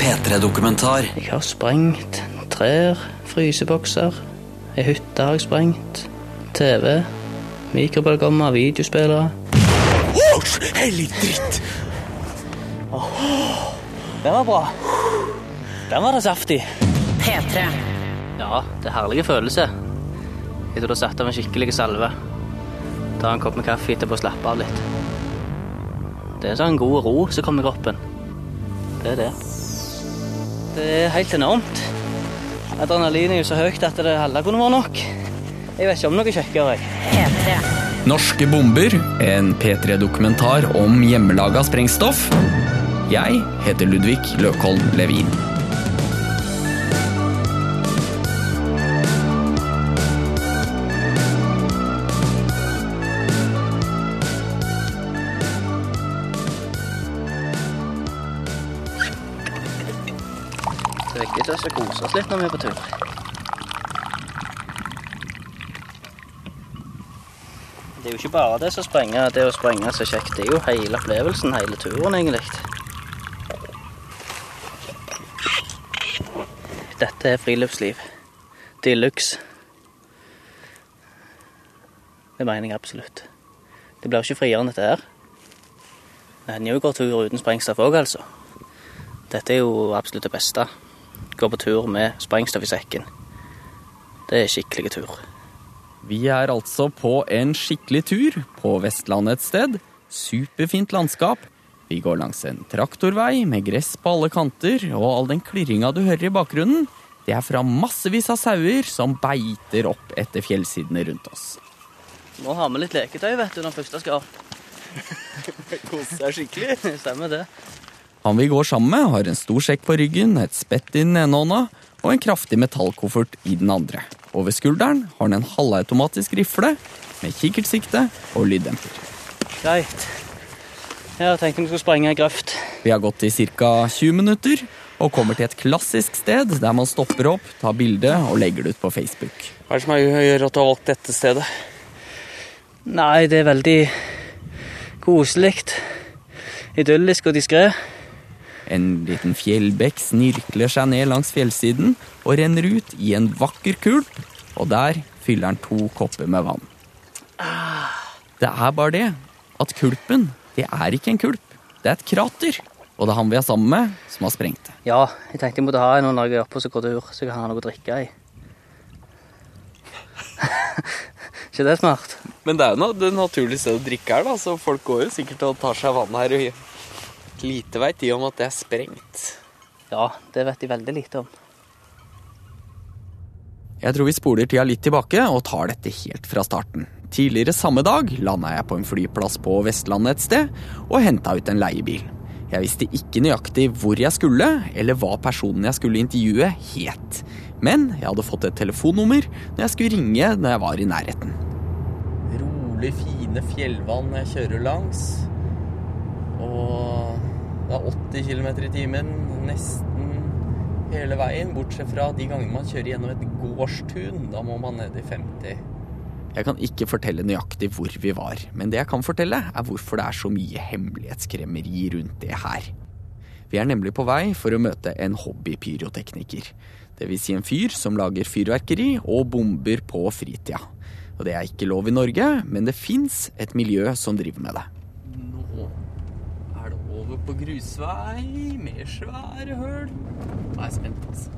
P3-dokumentar. Jeg har sprengt trær, frysebokser, ei hytte har jeg sprengt, TV, mikrobølgeovner, videospillere. Hellig dritt! Den var bra. Den var det saftig. P3. Ja, det er herlige følelse. Etter du har satt av en skikkelig salve. Ta en kopp med kaffe etterpå og slappe av litt. Det er sånn god ro som kommer i kroppen. Det er det. Det er helt enormt. Adrenalinet er jo så høyt at det halve kunne vært nok. Jeg vet ikke om noe kjekkere. P3. Norske bomber, en P3-dokumentar om hjemmelaga sprengstoff. Jeg heter Ludvig Løkholm Levin. Det er å kose oss litt når vi er på tur. Det er jo ikke bare det som sprenger, det å sprenge så kjekt. Det er jo hele opplevelsen, hele turen, egentlig. Dette er friluftsliv. De luxe. Det mener jeg absolutt. Det blir ikke friere enn dette her. Det hender jo går tur uten sprengstoff òg, altså. Dette er jo absolutt det beste. Gå på tur med sprengstoff i sekken. Det er skikkelig tur. Vi er altså på en skikkelig tur på Vestlandet et sted. Superfint landskap. Vi går langs en traktorvei med gress på alle kanter, og all den klirringa du hører i bakgrunnen, det er fra massevis av sauer som beiter opp etter fjellsidene rundt oss. Må ha med litt leketøy, vet du, når første skal. Kose seg skikkelig. Stemmer det. Han vi går sammen med, har en stor sekk på ryggen, et spett i den ene hånda og en kraftig metallkoffert i den andre. Over skulderen har han en halvautomatisk rifle med kikkertsikte og lyddemper. Greit. Jeg tenkte vi skulle sprenge ei grøft. Vi har gått i ca. 20 minutter og kommer til et klassisk sted der man stopper opp, tar bilde og legger det ut på Facebook. Hva er det som gjør at du har valgt dette stedet? Nei, det er veldig koselig. Idyllisk og diskré. En liten fjellbekk snirkler seg ned langs fjellsiden og renner ut i en vakker kulp, og der fyller han to kopper med vann. Det er bare det at kulpen, det er ikke en kulp, det er et krater. Og det er han vi er sammen med, som har sprengt det. Ja, jeg tenkte jeg måtte ha en når jeg er oppe og så går tur, så jeg kan ha noe å drikke i. ikke det smart? Men det er jo noe, det naturlige stedet å drikke her, da, så folk går jo sikkert og tar seg vann her. Lite veit de om at det er sprengt. Ja, det vet de veldig lite om. Jeg tror vi spoler tida litt tilbake og tar dette helt fra starten. Tidligere samme dag landa jeg på en flyplass på Vestlandet et sted og henta ut en leiebil. Jeg visste ikke nøyaktig hvor jeg skulle, eller hva personen jeg skulle intervjue, het. Men jeg hadde fått et telefonnummer når jeg skulle ringe når jeg var i nærheten. Rolig, fine fjellvann jeg kjører langs. Og det er 80 km i timen nesten hele veien, bortsett fra de gangene man kjører gjennom et gårdstun. Da må man ned i 50. Jeg kan ikke fortelle nøyaktig hvor vi var, men det jeg kan fortelle, er hvorfor det er så mye hemmelighetskremmeri rundt det her. Vi er nemlig på vei for å møte en hobbypyrotekniker. Vil si en fyr som lager fyrverkeri og bomber på fritida. Og det er ikke lov i Norge, men det fins et miljø som driver med det. Over på grusvei med svære høl. Nå er jeg spent, altså.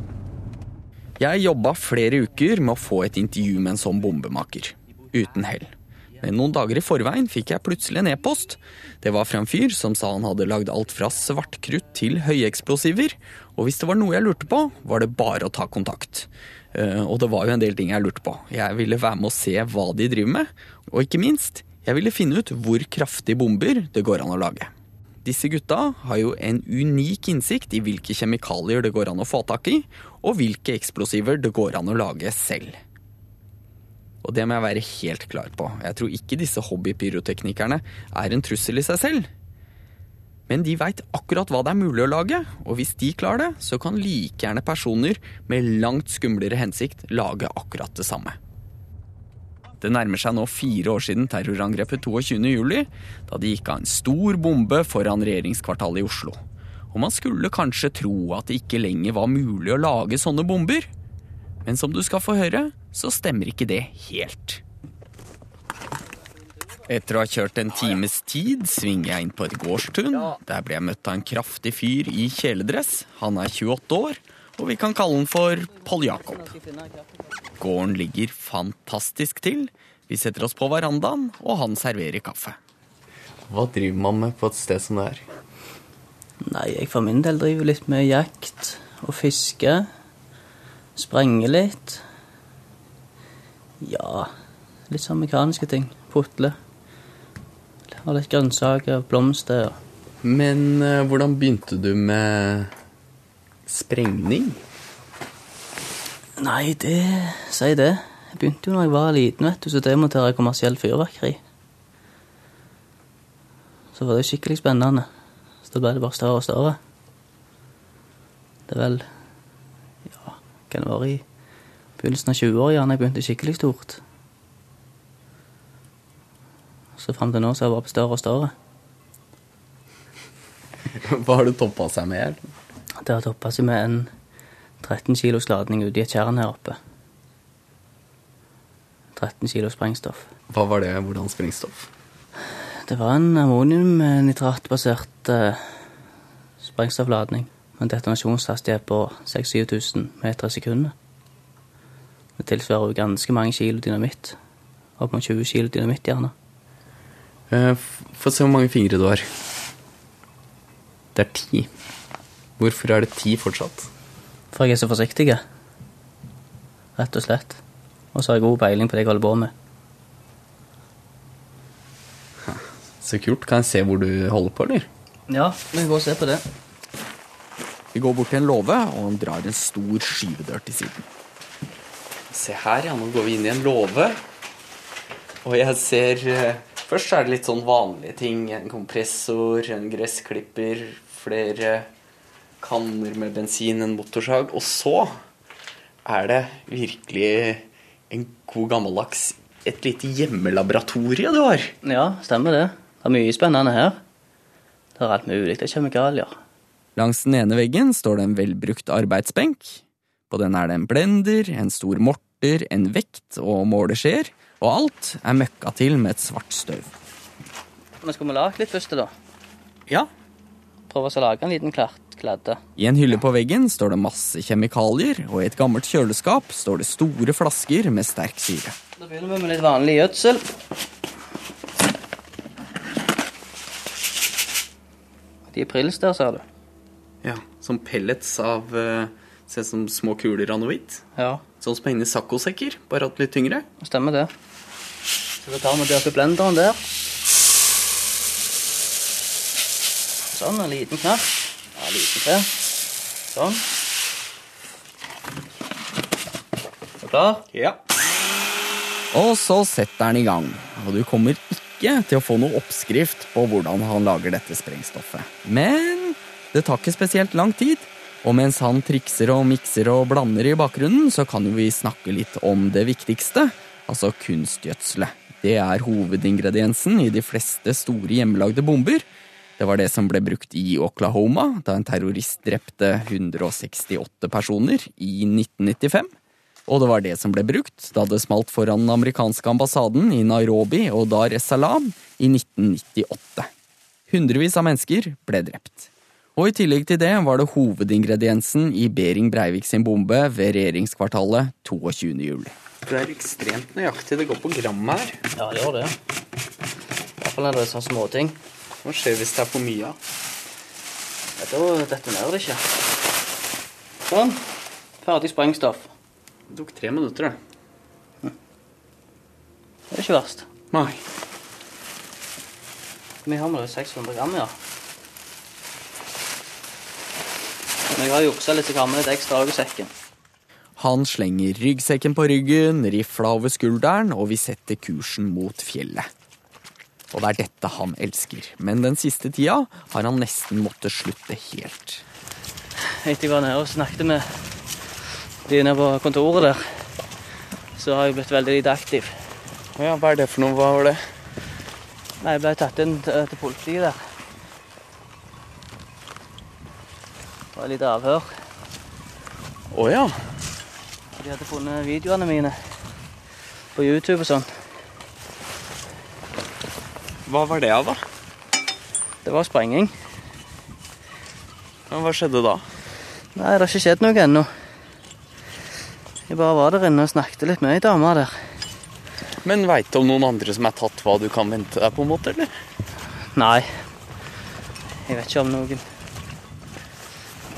Jeg jobba flere uker med å få et intervju med en sånn bombemaker. Uten hell. Men noen dager i forveien fikk jeg plutselig en e-post. Det var fra en fyr som sa han hadde lagd alt fra svartkrutt til høyeksplosiver. Og hvis det var noe jeg lurte på, var det bare å ta kontakt. Eh, Og det var jo en del ting jeg lurte på. Jeg ville være med å se hva de driver med. Og ikke minst, jeg ville finne ut hvor kraftige bomber det går an å lage. Disse gutta har jo en unik innsikt i hvilke kjemikalier det går an å få tak i, og hvilke eksplosiver det går an å lage selv. Og det må jeg være helt klar på. Jeg tror ikke disse hobbypyroteknikerne er en trussel i seg selv. Men de veit akkurat hva det er mulig å lage, og hvis de klarer det, så kan like gjerne personer med langt skumlere hensikt lage akkurat det samme. Det nærmer seg nå fire år siden terrorangrepet 22. juli, da det gikk av en stor bombe foran regjeringskvartalet i Oslo. og man skulle kanskje tro at det ikke lenger var mulig å lage sånne bomber. Men som du skal få høre, så stemmer ikke det helt. Etter å ha kjørt en times tid svinger jeg inn på et gårdstun. Der blir jeg møtt av en kraftig fyr i kjeledress. Han er 28 år, og vi kan kalle den for Pål Jakob. Gården ligger fantastisk til. Vi setter oss på verandaen, og han serverer kaffe. Hva driver man med på et sted som det her? Nei, jeg for min del driver litt med jakt og fiske. Sprenge litt. Ja, litt sånn mekaniske ting. Putle. Og litt grønnsaker, og blomster. Men eh, hvordan begynte du med sprengning? Nei, det Si det. Jeg begynte jo da jeg var liten, vet du, så demontere kommersiell fyrverkeri. Så var det skikkelig spennende. Så da ble det bare større og større. Det er vel Ja, kan det være i begynnelsen av 20-årene jeg begynte skikkelig stort. Så fram til nå så har jeg vært større og større. Hva har det toppa seg med? her? Det har toppa seg med en 13 kilos ladning ute i et tjern her oppe. 13 kilo sprengstoff. Hva var det? Hvordan sprengstoff? Det var en ammoniumnitratbasert eh, sprengstoffladning med en detonasjonshastighet på 6000-7000 meter i sekundet. Det tilsvarer jo ganske mange kilo dynamitt. Opp mot 20 kilo dynamitt, gjerne. Eh, Få se hvor mange fingre du har. Det er ti. Hvorfor er det ti fortsatt? For jeg er så forsiktig. Rett og slett. Og så har jeg god peiling på det jeg holder på med. Så kult. Kan jeg se hvor du holder på, eller? Ja, vi går og ser på det. Vi går bort til en låve, og han drar en stor skyvedør til siden. Se her, ja. Nå går vi inn i en låve. Og jeg ser eh, Først er det litt sånn vanlige ting. En kompressor, en gressklipper, flere kanner med bensin, en motorsag. Og så er det virkelig en god gammeldags Et lite hjemmelaboratorie du har. Ja, stemmer det. Det er mye spennende her. Det er alt mulig. Det er kjemikalier. Langs den ene veggen står det en velbrukt arbeidsbenk. På den er det en blender, en stor morter, en vekt og måleskjeer, og alt er møkka til med et svart støv. Men skal vi lage litt først, da? Ja. Prøve å lage en liten klart kladde. I en hylle på veggen står det masse kjemikalier, og i et gammelt kjøleskap står det store flasker med sterk syre. Da begynner vi med litt vanlig gjødsel. De er prils der, ser du. ja. Som pellets av eh, Ser ut som små kuler av noe hvitt. Ja, Sånn som inni saccosekker, bare at litt tyngre. stemmer det. Så da tar vi der til blenderen der. Sånn, en liten knapp. Ja, liten til. Sånn. Er du klar? Ja. Og så setter han i gang, og du kommer ikke til å få noe oppskrift på hvordan han lager dette sprengstoffet. Men det tar ikke spesielt lang tid, og mens han trikser og mikser og blander i bakgrunnen, så kan jo vi snakke litt om det viktigste, altså kunstgjødselet. Det er hovedingrediensen i de fleste store hjemmelagde bomber. Det var det som ble brukt i Oklahoma da en terrorist drepte 168 personer i 1995. Og det var det som ble brukt da det smalt foran den amerikanske ambassaden i Nairobi og Dar es Salaam i 1998. Hundrevis av mennesker ble drept. Og i tillegg til det var det hovedingrediensen i Behring Breivik sin bombe ved regjeringskvartalet 22. juli. Det er ekstremt nøyaktig. Det går på gram her. Ja, det gjør det. I hvert fall når det er sånne småting. Hva skjer hvis det er for mye? Ja, Da detonerer det ikke. Sånn. Ferdig sprengstoff. Det tok tre minutter, det. Det er ikke verst. Nei. Vi har med det 600 gram, ja. Men jeg har juksa litt, med litt ekstra òg i sekken. Han slenger ryggsekken på ryggen, rifla over skulderen, og vi setter kursen mot fjellet. Og det er dette han elsker, men den siste tida har han nesten måttet slutte helt. Etter jeg var nede og snakket med de nede på kontoret der, så har jeg blitt veldig lite aktiv. Ja, hva er det for noe? Hva var det? Nei, Jeg ble tatt inn til, politiet der. Det var litt avhør. Å ja. De hadde funnet videoene mine på YouTube og sånn. Hva var det av, da? Det var sprenging. Men Hva skjedde da? Nei, det har ikke skjedd noe ennå. Jeg bare var der inne og snakket litt med ei dame der. Men veit du om noen andre som er tatt, hva du kan vente deg på en måte, eller? Nei. Jeg vet ikke om noen.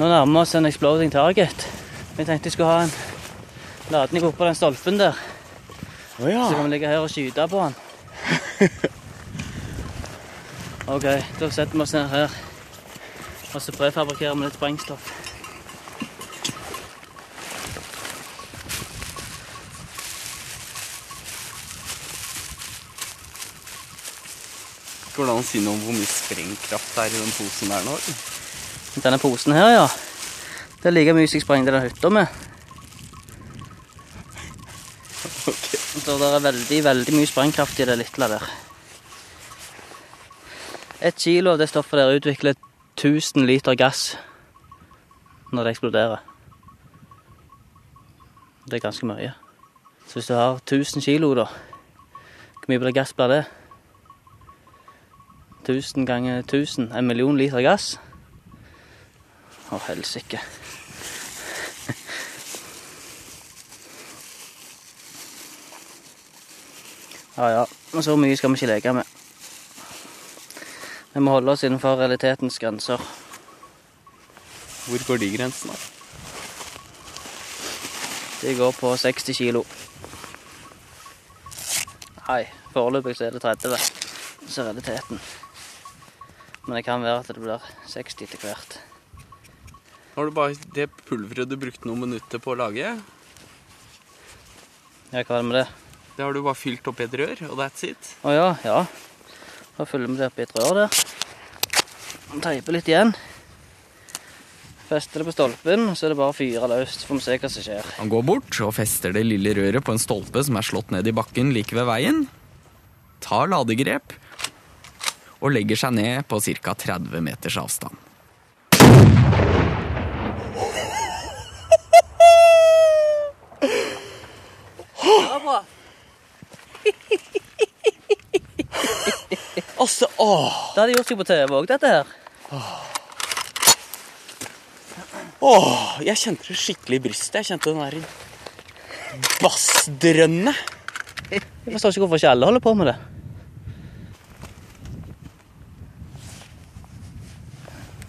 Nå nærmer vi oss en exploding target. Jeg tenkte jeg skulle ha en ladning oppå den stolpen der. Å ja. Så kan vi ligge her og skyte på han. OK, da setter vi oss ned her. Og så prefabrikkerer vi litt sprengstoff. Går det an å si noe om hvor mye sprengkraft det er i den posen der nå? Denne posen her, ja. Det er like mye som jeg sprengte den hytta med. Ok. Så det er veldig, veldig mye sprengkraft i det lille der. Et kilo av det stoffet der utvikler 1000 liter gass når det eksploderer. Det er ganske mye. Så hvis du har 1000 kilo, da, hvor mye blir gass blir det? 1000 ganger 1000, en million liter gass. Å, helsike. Ja, ja. Så mye skal vi ikke leke med. Vi må holde oss innenfor realitetens grenser. Hvor går de grensene? De går på 60 kilo. Nei, foreløpig så er det 30. Så er realiteten. Men det kan være at det blir 60 etter hvert. Har du bare det pulveret du brukte noen minutter på å lage? Ja, hva er det med det? Det har du bare fylt opp i et rør, og that's it. Å ja, ja. Da fyller vi det oppi et rør der. Teiper litt igjen. Fester det på stolpen, så er det bare å fyre løs. Så får vi se hva som skjer. Han går bort og fester det lille røret på en stolpe som er slått ned i bakken like ved veien. Tar ladegrep og legger seg ned på ca. 30 meters avstand. Altså, åh, Det hadde gjort seg på TV òg, dette her. åh, jeg kjente det skikkelig i brystet. Jeg kjente den der bassdrønnet. Jeg forstår ikke hvorfor ikke alle holder på med det.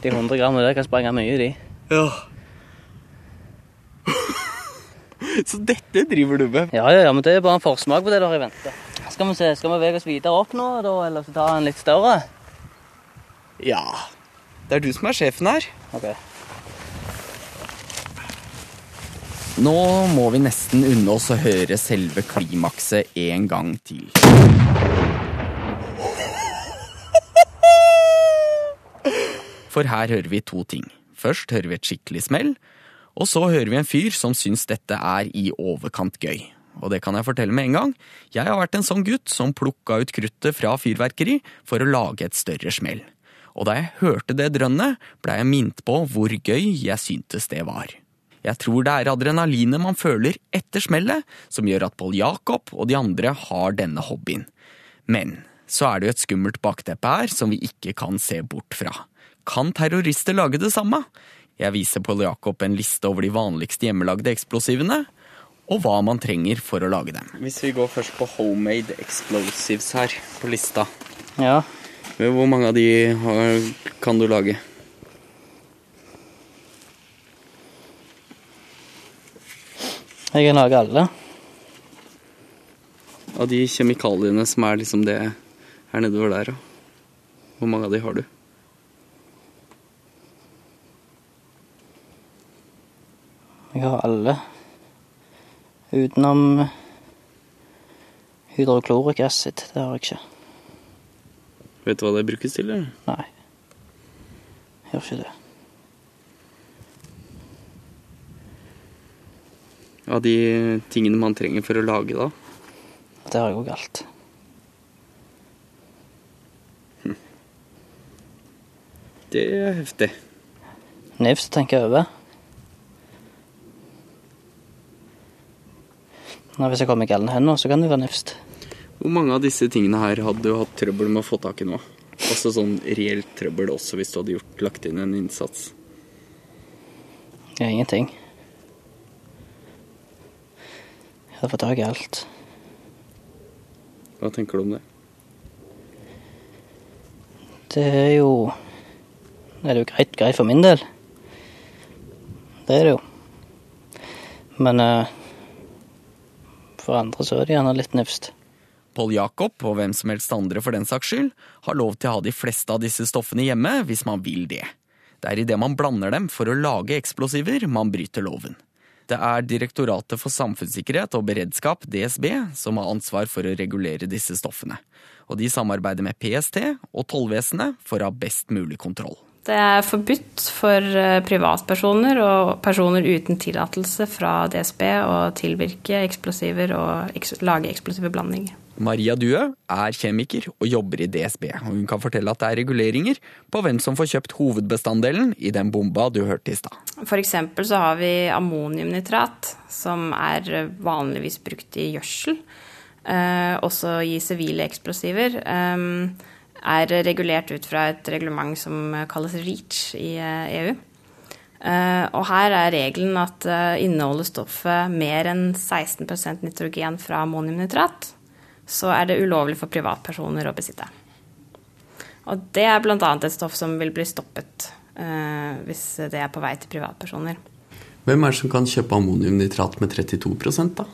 De 100 grammene der kan sprenge mye, de. Ja. Så dette driver du med? Ja, ja, ja, men det er bare en forsmak på det der i vente. Skal vi se, skal vi bevege oss videre opp nå, da, eller så ta en litt større? Ja. Det er du som er sjefen her. Ok. Nå må vi nesten unne oss å høre selve klimakset en gang til. For her hører vi to ting. Først hører vi et skikkelig smell, og så hører vi en fyr som syns dette er i overkant gøy. Og det kan jeg fortelle med en gang. Jeg har vært en sånn gutt som plukka ut kruttet fra fyrverkeri for å lage et større smell. Og da jeg hørte det drønnet, blei jeg minnet på hvor gøy jeg syntes det var. Jeg tror det er adrenalinet man føler etter smellet som gjør at Pål Jakob og de andre har denne hobbyen. Men så er det jo et skummelt bakteppe her som vi ikke kan se bort fra. Kan terrorister lage det samme? Jeg viser Pål Jakob en liste over de vanligste hjemmelagde eksplosivene, og hva man trenger for å lage dem. Hvis vi går først på homemade explosives her på lista, Ja. hvor mange av de har, kan du lage? Jeg kan lage alle. Av de kjemikaliene som er liksom det her nedover der, da. Hvor mange av de har du? Jeg har alle. Utenom hydrokloric acid. Det har jeg ikke. Vet du hva det brukes til, eller? Nei. Jeg gjør ikke det. Av de tingene man trenger for å lage, da? Det har jeg òg alt. Det er heftig. Nifst tenker jeg over. Nå, hvis jeg kommer i hen nå, så kan det være nifst. Hvor mange av disse tingene her hadde du hatt trøbbel med å få tak i nå? Altså sånn reelt trøbbel også hvis du hadde gjort, lagt inn en innsats. Er ingenting. Jeg hadde fått tak i alt. Hva tenker du om det? Det er jo Det er jo greit, greit for min del. Det er det jo. Men eh, for andre så er det gjerne litt nifst. Pål Jakob, og hvem som helst andre for den saks skyld, har lov til å ha de fleste av disse stoffene hjemme hvis man vil det. Det er idet man blander dem for å lage eksplosiver man bryter loven. Det er Direktoratet for samfunnssikkerhet og beredskap, DSB, som har ansvar for å regulere disse stoffene. Og de samarbeider med PST og tollvesenet for å ha best mulig kontroll. Det er forbudt for eh, privatpersoner og personer uten tillatelse fra DSB å tilvirke eksplosiver og eks lage eksplosive blandinger. Maria Due er kjemiker og jobber i DSB, og hun kan fortelle at det er reguleringer på hvem som får kjøpt hovedbestanddelen i den bomba du hørte i stad. F.eks. så har vi ammoniumnitrat, som er vanligvis brukt i gjødsel. Eh, også i sivile eksplosiver. Eh, er regulert ut fra et reglement som kalles REACH i eh, EU. Eh, og her er regelen at eh, inneholder stoffet mer enn 16% nitrogen fra ammoniumnitrat, så er det ulovlig for privatpersoner å besitte. Og det er bl.a. et stoff som vil bli stoppet hvis det er på vei til privatpersoner. Hvem er det som kan kjøpe ammoniumnitrat med 32 da?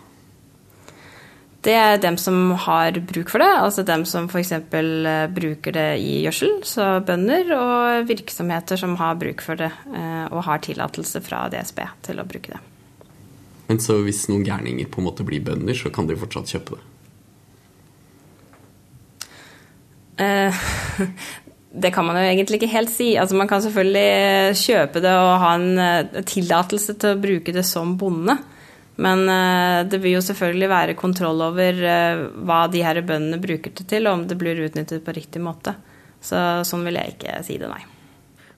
Det er dem som har bruk for det, altså dem som f.eks. Eh, bruker det i gjødsel, så bønder, og virksomheter som har bruk for det eh, og har tillatelse fra DSB til å bruke det. Men så hvis noen gærninger på en måte blir bønder, så kan de fortsatt kjøpe det? Eh, det kan man jo egentlig ikke helt si. Altså Man kan selvfølgelig kjøpe det og ha en tillatelse til å bruke det som bonde. Men eh, det vil jo selvfølgelig være kontroll over eh, hva de her bøndene bruker det til, og om det blir utnyttet på riktig måte. Så sånn vil jeg ikke si det, nei.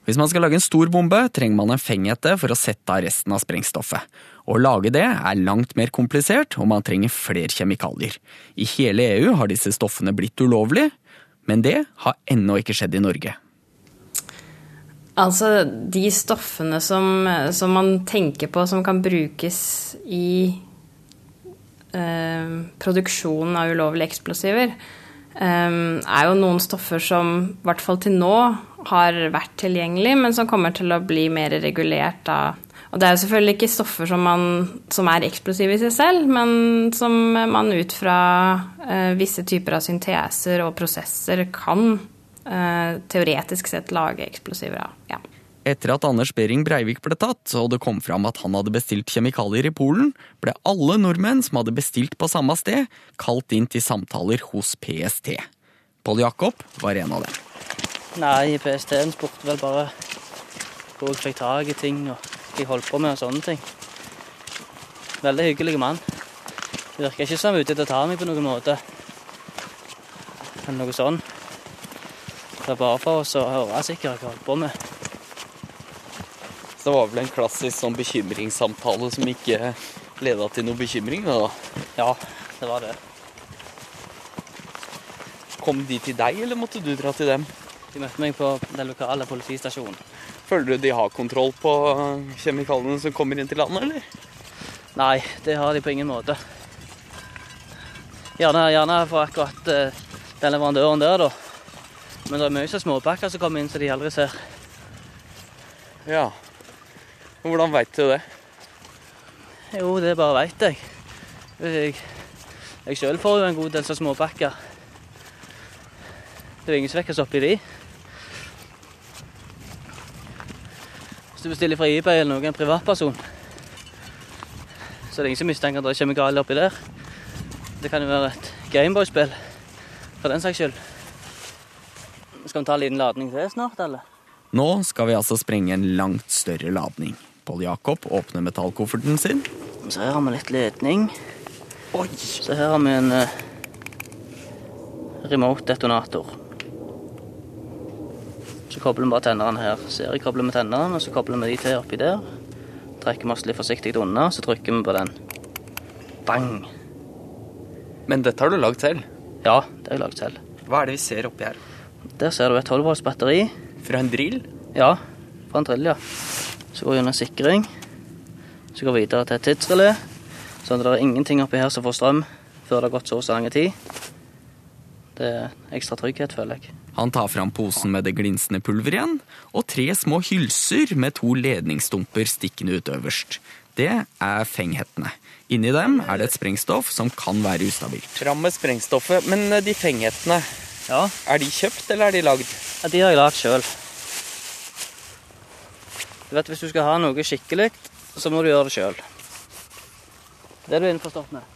Hvis man skal lage en stor bombe, trenger man en fenghette for å sette av resten av sprengstoffet. Å lage det er langt mer komplisert, og man trenger flere kjemikalier. I hele EU har disse stoffene blitt ulovlige, men det har ennå ikke skjedd i Norge. Altså, de stoffene som, som, man tenker på som kan brukes i eh, produksjonen av ulovlige eksplosiver, eh, er jo noen stoffer som i hvert fall til nå har vært tilgjengelig, men som kommer til å bli mer regulert da. Og det er jo selvfølgelig ikke stoffer som, man, som er eksplosive i seg selv, men som man ut fra eh, visse typer av synteser og prosesser kan Eh, teoretisk sett lage eksplosiver av. Ja. Etter at Anders Behring Breivik ble tatt, og det kom fram at han hadde bestilt kjemikalier i Polen, ble alle nordmenn som hadde bestilt på samme sted, kalt inn til samtaler hos PST. Pål Jakob var en av dem. Nei, PST-en spurte vel bare hvor jeg fikk tak i ting og hva jeg holdt på med og sånne ting. Veldig hyggelig mann. Det virker ikke som han er ute etter å ta meg på noen måte. Eller noe sånt. Det er bare for oss å høre sikkert hva jeg holder på med. Så det var vel en klassisk sånn bekymringssamtale som ikke leda til noe bekymring? da? Ja, det var det. Kom de til deg, eller måtte du dra til dem? De møtte meg på den lokale politistasjonen. Føler du de har kontroll på kjemikaliene som kommer inn til landet, eller? Nei, det har de på ingen måte. Gjerne, gjerne for akkurat uh, den leverandøren der, da. Men det er mye småpakker som kommer inn som de aldri ser. Ja. Hvordan veit du det? Jo, det bare veit jeg. Jeg, jeg sjøl får jo en god del så småpakker. Det er jo ingen som vekkes oppi de. Hvis du bestiller fra eBay eller noen privatperson, så er det ingen som mistenker at det er kjemikalier oppi der. Det kan jo være et Gameboy-spill, for den saks skyld. Skal vi ta en liten ladning til snart, eller? Nå skal vi altså sprenge en langt større ladning. Pål Jakob åpner metallkofferten sin. Så her har vi litt ledning. Oi! Så her har vi en uh, remote detonator. Så kobler vi bare tennene her. Seriekobler med tennene, og så kobler vi de til oppi der. Trekker vi oss litt forsiktig unna, så trykker vi på den. Bang! Men dette har du lagd selv? Ja, det har jeg lagd selv. Hva er det vi ser oppi her? Der ser du et 12 volts batteri. Fra en drill? Ja, fra en drill, ja. Så går vi under sikring. Så går vi videre til et tidsrelé. Sånn at det er ingenting oppi her som får strøm før det har gått så og så lang tid. Det er ekstra trygghet, føler jeg. Han tar fram posen med det glinsende pulveret igjen, og tre små hylser med to ledningsstumper stikkende ut øverst. Det er fenghettene. Inni dem er det et sprengstoff som kan være ustabilt. Fram med sprengstoffet. Men de fenghettene, Ja, er de kjøpt, eller er de lagd? ja de har jeg lagd sjøl. Du vet, hvis du skal ha noe skikkelig, så må du gjøre det sjøl. Det er du innforstått med.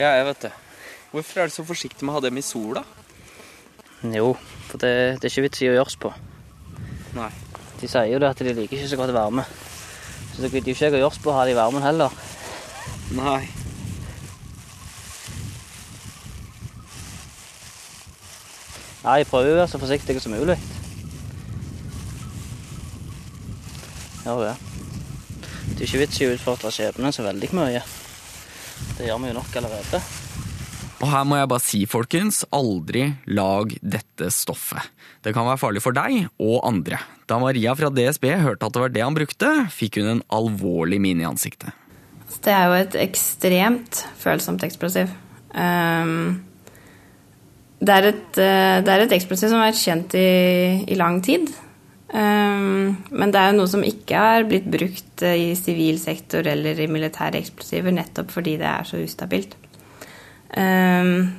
Ja, jeg vet det. Hvorfor er du så forsiktig med å ha dem i sola? Jo, for det, det er ikke vits i å gjøres på. Nei. De sier jo det at de liker ikke så godt varme. Så det gidder jo ikke jeg å gjøres på å ha dem i varmen heller. Nei. Nei, jeg prøver å være så forsiktig som mulig. Ja, det. Det er ikke vits i å utfordre skjebnen så veldig mye. Det gjør vi jo nok allerede. Og her må jeg bare si, folkens, aldri lag dette stoffet. Det kan være farlig for deg og andre. Da Maria fra DSB hørte at det var det han brukte, fikk hun en alvorlig mine i ansiktet. Det er jo et ekstremt følsomt eksplosiv. Um, det, er et, eh, det er et eksplosiv som har vært kjent i, i lang tid. Um, men det er jo noe som ikke har blitt brukt eh, i sivil sektor eller i militære eksplosiver, nettopp fordi det er så ustabilt. Um,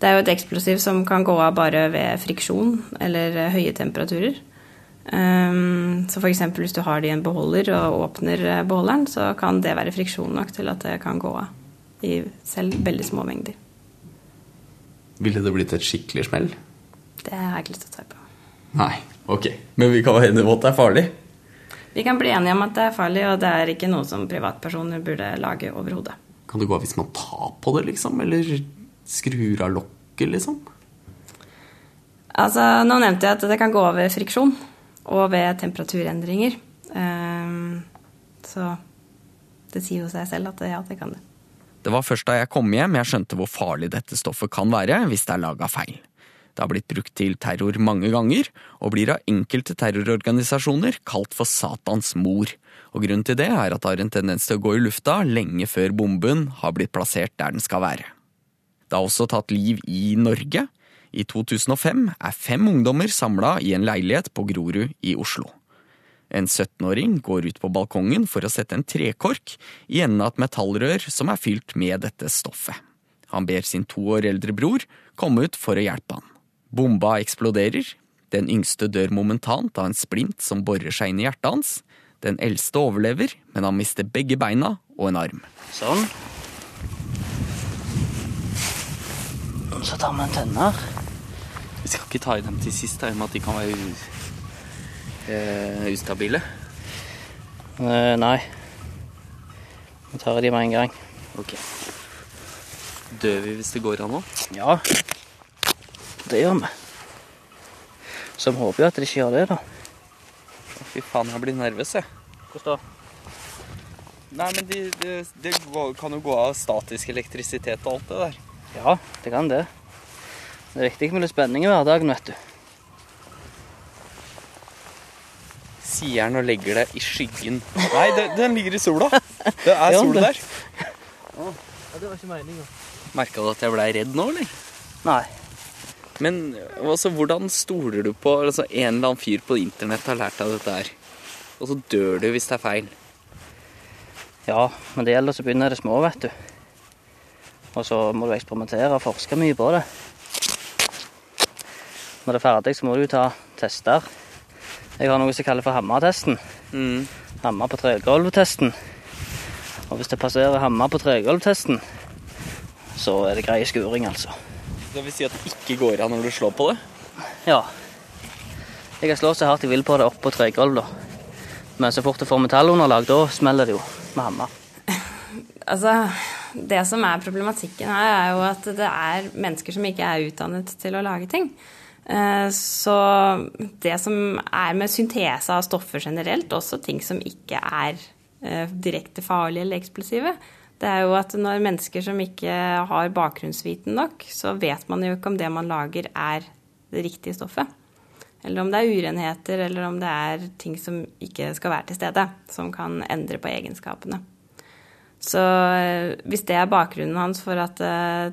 det er jo et eksplosiv som kan gå av bare ved friksjon eller eh, høye temperaturer. Um, så f.eks. hvis du har det i en beholder og åpner eh, beholderen, så kan det være friksjon nok til at det kan gå av i selv veldig små mengder. Ville det blitt et skikkelig smell? Det har jeg ikke lyst til å ta på. Nei. Ok. Men vi kan være enige om at det er farlig? Vi kan bli enige om at det er farlig, og det er ikke noe som privatpersoner burde lage overhodet. Kan det gå hvis man tar på det, liksom? Eller skrur av lokket, liksom? Altså, nå nevnte jeg at det kan gå over friksjon og ved temperaturendringer. Um, så det sier jo seg selv at det, ja, det kan det. Det var først da jeg kom hjem jeg skjønte hvor farlig dette stoffet kan være hvis det er laga feil. Det har blitt brukt til terror mange ganger, og blir av enkelte terrororganisasjoner kalt for Satans mor. Og grunnen til det er at det har en tendens til å gå i lufta lenge før bomben har blitt plassert der den skal være. Det har også tatt liv i Norge. I 2005 er fem ungdommer samla i en leilighet på Grorud i Oslo. En 17-åring går ut på balkongen for å sette en trekork i enden av et metallrør som er fylt med dette stoffet. Han ber sin to år eldre bror komme ut for å hjelpe han. Bomba eksploderer. Den yngste dør momentant av en splint som borer seg inn i hjertet hans. Den eldste overlever, men han mister begge beina og en arm. Sånn. Så tar vi en tenner. Vi skal ikke ta i dem til sist, i og med at de kan være eh, ustabile. Uh, nei. Vi tar de med en gang. Ok. Dør vi hvis det går an nå? Ja, det gjør vi. Så vi håper jo at det ikke gjør det, da. Fy faen, jeg blir nervøs, jeg. Hvordan da? Nei, men det de, de kan jo gå av statisk elektrisitet og alt det der. Ja, det kan det. Det er viktig med litt spenning i hverdagen, vet du. Sier den og legger det i skyggen. Nei, det, den ligger i sola. Det er sol der. Ja, det var ikke meninga. Merka du at jeg blei redd nå, eller? Nei. Men altså, hvordan stoler du på altså, En eller annen fyr på internett har lært deg dette her, og så dør du hvis det er feil? Ja, men det gjelder å begynne i det små, vet du. Og så må du eksperimentere og forske mye på det. Når det er ferdig, så må du ta tester. Jeg har noe som kalles for hammertesten. Mm. Hammer på tregulvtesten. Og hvis det passerer hammer på tregulvtesten, så er det grei skuring, altså. Det vil si at det ikke går an når du slår på det? Ja. Jeg kan slå så hardt jeg vil på det opp på tregulv, da. Men så fort jeg får metallunderlag, da smeller det jo med hammer. Altså, det som er problematikken her, er jo at det er mennesker som ikke er utdannet til å lage ting. Eh, Så det som er med syntese av stoffer generelt, også ting som ikke er eh, direkte farlige eller eksplosive, det er jo at når mennesker som ikke har bakgrunnsviten nok, så vet man jo ikke om det man lager er det riktige stoffet. Eller om det er urenheter, eller om det er ting som ikke skal være til stede, som kan endre på egenskapene. Så eh, hvis det er bakgrunnen hans for at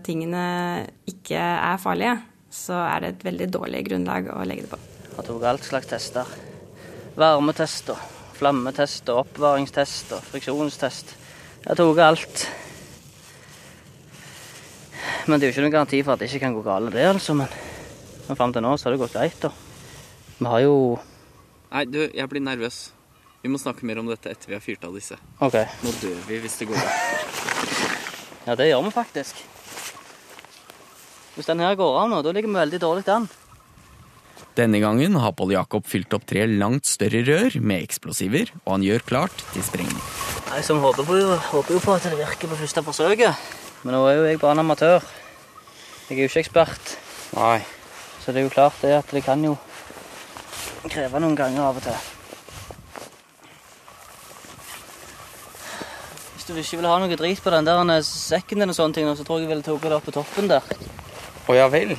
tingene ikke er farlige, så er det et veldig dårlig grunnlag å legge det på. Jeg tok alt slags tester. Varmetester, flammetester, oppvaringstester, friksjonstest. Jeg tok alt. Men det er jo ikke noen garanti for at det ikke kan gå galt, det, altså. Men, men fram til nå så har det gått greit, da. Vi har jo Nei, du, jeg blir nervøs. Vi må snakke mer om dette etter vi har fyrt av disse. OK. Nå dør vi hvis det går bra. Ja, det gjør vi faktisk. Hvis den her går av nå, da ligger vi veldig dårlig an. Denne gangen har Pål Jakob fylt opp tre langt større rør med eksplosiver, og han gjør klart til sprengning. Jeg som håper, på, håper jo på at det virker på første forsøket. Men nå er jo jeg bare en amatør. Jeg er jo ikke ekspert. Nei. Så det er jo klart det at det kan jo kreve noen ganger av og til. Hvis du ikke vil ha noe drit på den der sekken din og sånne ting, så tror jeg jeg ville tatt det opp på toppen der. Å ja vel.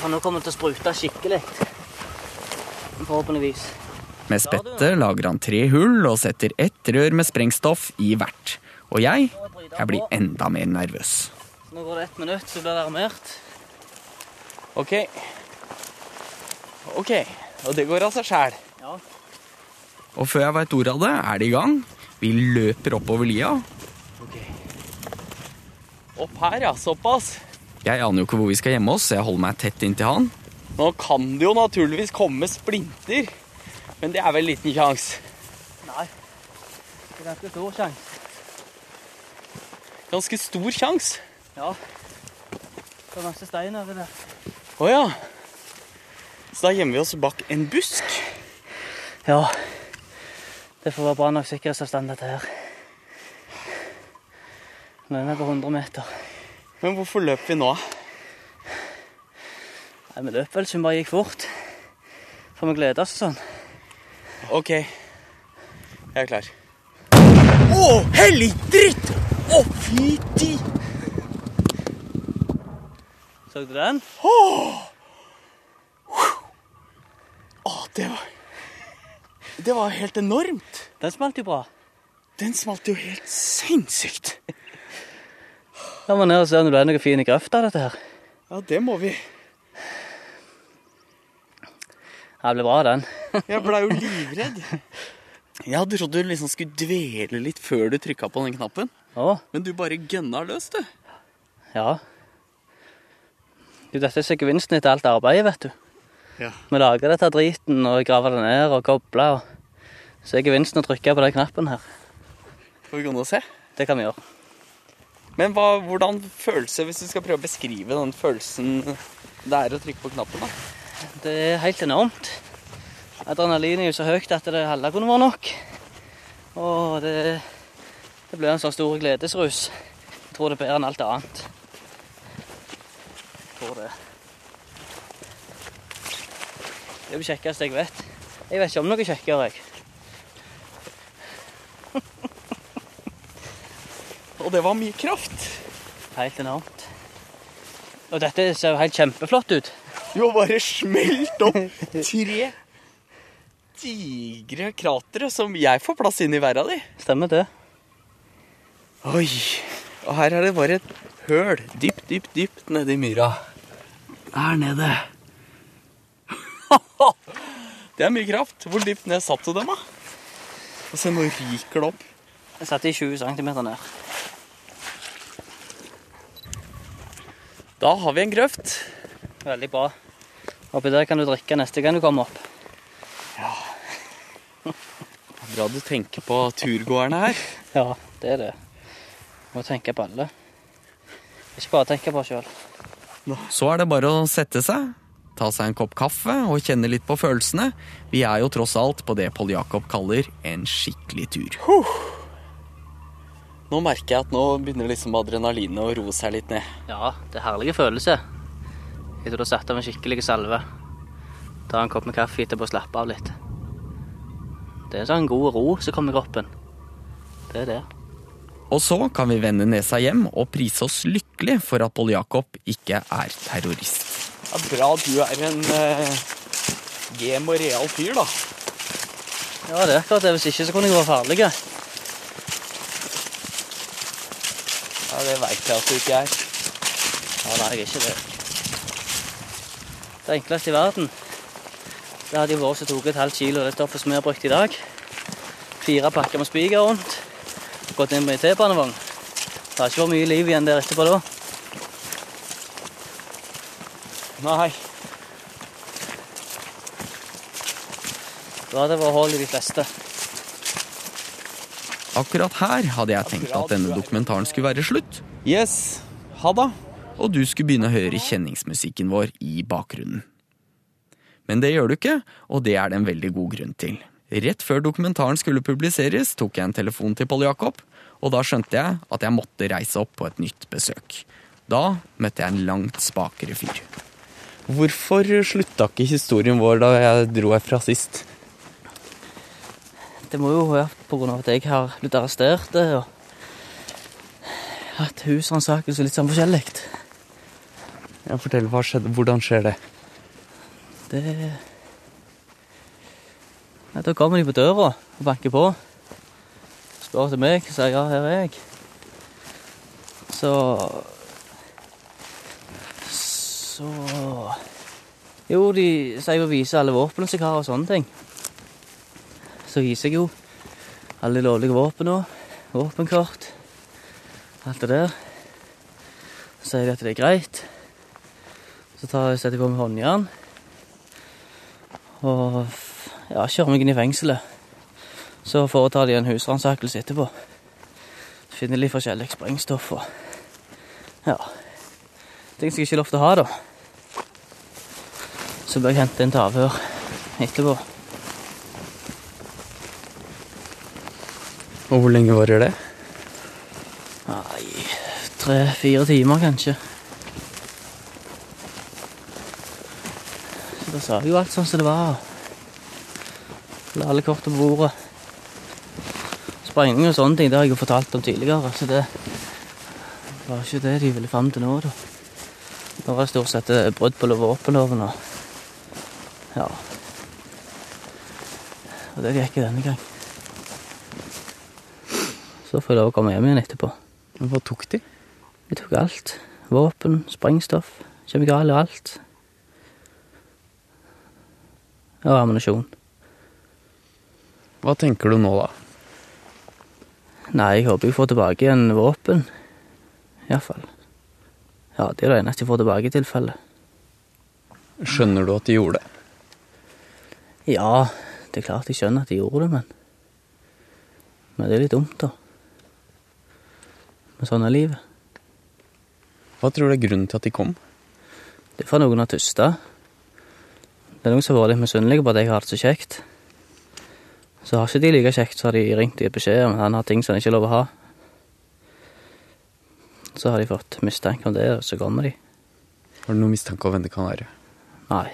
For nå kommer det til å sprute skikkelig. Forhåpentligvis. Med spettet lager han tre hull og setter ett rør med sprengstoff i hvert. Og jeg, jeg blir enda mer nervøs. Nå går det ett minutt, så blir det armert. Ok. Ok. Og det går av seg sjæl. Ja. Og før jeg veit ordet av det, er det i gang. Vi løper oppover lia. Opp her, ja. Såpass. Jeg aner jo ikke hvor vi skal gjemme oss, så jeg holder meg tett inntil han. Nå kan det jo naturligvis komme splinter, men det er vel liten sjanse. Nei. Det er ganske stor sjanse. Ganske stor sjanse. Ja. Det er masse stein over der. Å ja. Så da gjemmer vi oss bak en busk. Ja. Det får være bra nok sikkerhetsavstand, dette her. Nå er vi på 100 meter. Men hvorfor løper vi nå? Nei, Vi løp vel som bare gikk fort. For vi gleder oss sånn. Ok. Jeg er klar. Å, hellig dritt! Å, fytti! Så du den? Å, det var Det var helt enormt. Den smalt jo bra. Den smalt jo helt sinnssykt. La meg ned og se om det er noe fin grøft av dette her. Ja, det må vi. Det ble bra, den. Jeg blei jo livredd. Jeg hadde trodd du liksom skulle dvele litt før du trykka på den knappen. Ja. Men du bare gønna løs, du. ja. Jo, dette er så gevinsten etter alt arbeidet, vet du. Ja. Vi lager dette driten og graver det ned og kobler. Og så er gevinsten å trykke på den knappen her. Får vi gå ned og se? Det kan vi gjøre. Men hva, hvordan følelse, hvis du skal prøve å beskrive den følelsen det er å trykke på knappen, da? Det er helt enormt. Adrenalin er jo så høyt at det halve kunne vært nok. Og det, det blir en sånn stor gledesrus. Jeg tror det er bedre enn alt annet. Jeg tror det. Det er det kjekkeste jeg vet. Jeg vet ikke om noe kjekkere, jeg. Og det var mye kraft. Helt enormt. Og dette ser jo helt kjempeflott ut. Har bare smelt opp tre digre kratre som jeg får plass inn i verda di. Stemmer det. Oi. Og her er det bare et høl dypt, dypt, dypt nedi myra. Der nede. Det er mye kraft. Hvor dypt ned satt du dem, da? Og se, nå ryker det opp. Jeg satte i 20 cm ned. Da har vi en grøft. Veldig bra. Oppi der kan du drikke neste gang du kommer opp. Ja. Bra du tenker på turgåerne her. Ja, det er det. Må tenke på alle. Ikke bare tenke på sjøl. Så er det bare å sette seg, ta seg en kopp kaffe og kjenne litt på følelsene. Vi er jo tross alt på det Pål Jakob kaller en skikkelig tur. Nå merker jeg at nå begynner liksom adrenalinet å roe seg litt ned. Ja, det er herlige følelse. Etter du har satt av en skikkelig salve. Ta en kopp med kaffe etterpå og slappe av litt. Det er sånn god ro som kommer i kroppen. Det er det. Og så kan vi vende nesa hjem og prise oss lykkelig for at Pål Jakob ikke er terrorist. Det er bra du er en eh, game og real fyr, da. Ja, det er akkurat det. Hvis ikke så kunne jeg vært farlig. Ja, Det veit jeg at du ikke er. Ja, nei, jeg er ikke det. Det enkleste i verden, det hadde jo vært som tok et halvt kilo det stoffet som vi har brukt i dag. Fire pakker med spiker rundt. Gått inn på en T-banevogn. Det har ikke vært mye liv igjen der etterpå da. Nei. Da hadde det vært hull i de fleste. Akkurat her hadde jeg tenkt at denne dokumentaren skulle være slutt. Yes. Ha da. Og du skulle begynne å høre kjenningsmusikken vår i bakgrunnen. Men det gjør du ikke, og det er det en veldig god grunn til. Rett før dokumentaren skulle publiseres, tok jeg en telefon til Pål Jakob, og da skjønte jeg at jeg måtte reise opp på et nytt besøk. Da møtte jeg en langt spakere fyr. Hvorfor slutta ikke historien vår da jeg dro herfra sist? Det må jo være pga. at jeg har blitt arrestert og hatt husransakelse litt sånn forskjellig. Ja, Fortell, hva skjedde? Hvordan skjer det? Det ja, Da kommer de på døra og banker på. Spør etter meg, sier ja, her er jeg. Så Så Jo, de sier å vise alle våpnene jeg har og sånne ting. Så viser jeg jo alle de lovlige og våpenkort, alt det der. Så sier de at det er greit. Så tar setter jeg på meg håndjern. Og ja, kjører meg inn i fengselet. Så foretar de en husransakelse etterpå. Finner litt forskjellig sprengstoff og ja. Ting som jeg ikke har lov til å ha, da. Så bør jeg hente inn til avhør etterpå. Og hvor lenge varer det? Nei, tre-fire timer kanskje. Så da sa vi jo alt sånn som det var. La alle kortene på bordet. Sprengning og sånne ting, det har jeg jo fortalt om tidligere, så det var ikke det de ville fram til nå, da. Nå var det stort sett eh, brudd på våpenloven og ja. Og det gikk denne gang. Så får jeg lov å komme hjem igjen etterpå. Hva tok de? De tok alt. Våpen, sprengstoff, kjemikalier, alt. Og ammunisjon. Hva tenker du nå, da? Nei, jeg håper jeg får tilbake igjen våpen. Iallfall. Ja, det er det eneste jeg får tilbake i tilfelle. Skjønner du at de gjorde det? Ja, det er klart jeg skjønner at de gjorde det, men Men det er litt dumt, da. Men sånn er livet. Hva tror du er grunnen til at de kom? Det er for noen har tysta. Det er noen som har vært litt misunnelige på at jeg har det så kjekt. Så har ikke de like kjekt, så har de ringt og gitt beskjed om at han har ting som han ikke er lov å ha. Så har de fått mistanke om det, og så kommer de. Har du noen mistanke om hvem det kan være? Nei.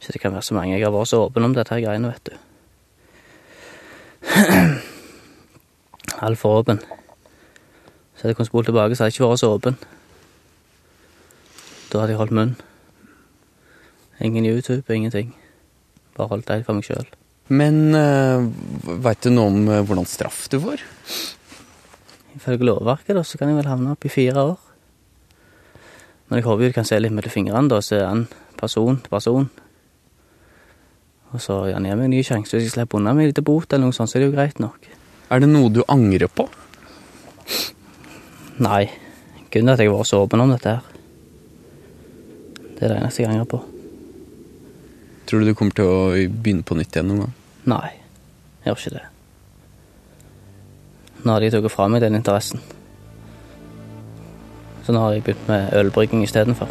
Ikke det kan være så mange. Jeg har vært så åpen om dette greiene, vet du. Altfor åpen. Hadde jeg kunnet spole tilbake, så hadde jeg ikke vært så åpen. Da hadde jeg holdt munn. Ingen YouTube, ingenting. Bare holdt det for meg sjøl. Men uh, veit du noe om eh, hvordan straff du får? Ifølge lovverket da, så kan jeg vel havne opp i fire år. Men jeg håper jo du kan se litt mellom fingrene, da, så er han person til person. Og så gir han meg en ny sjanse. Hvis jeg slipper unna med en liten bot, eller noe sånt, så er det jo greit nok. Er det noe du angrer på? Nei. Kun at jeg var så åpen om dette her. Det er det eneste jeg angrer på. Tror du du kommer til å begynne på nytt igjen noen gang? Nei, jeg gjør ikke det. Nå har de tatt fra meg den interessen. Så nå har jeg begynt med ølbrygging istedenfor.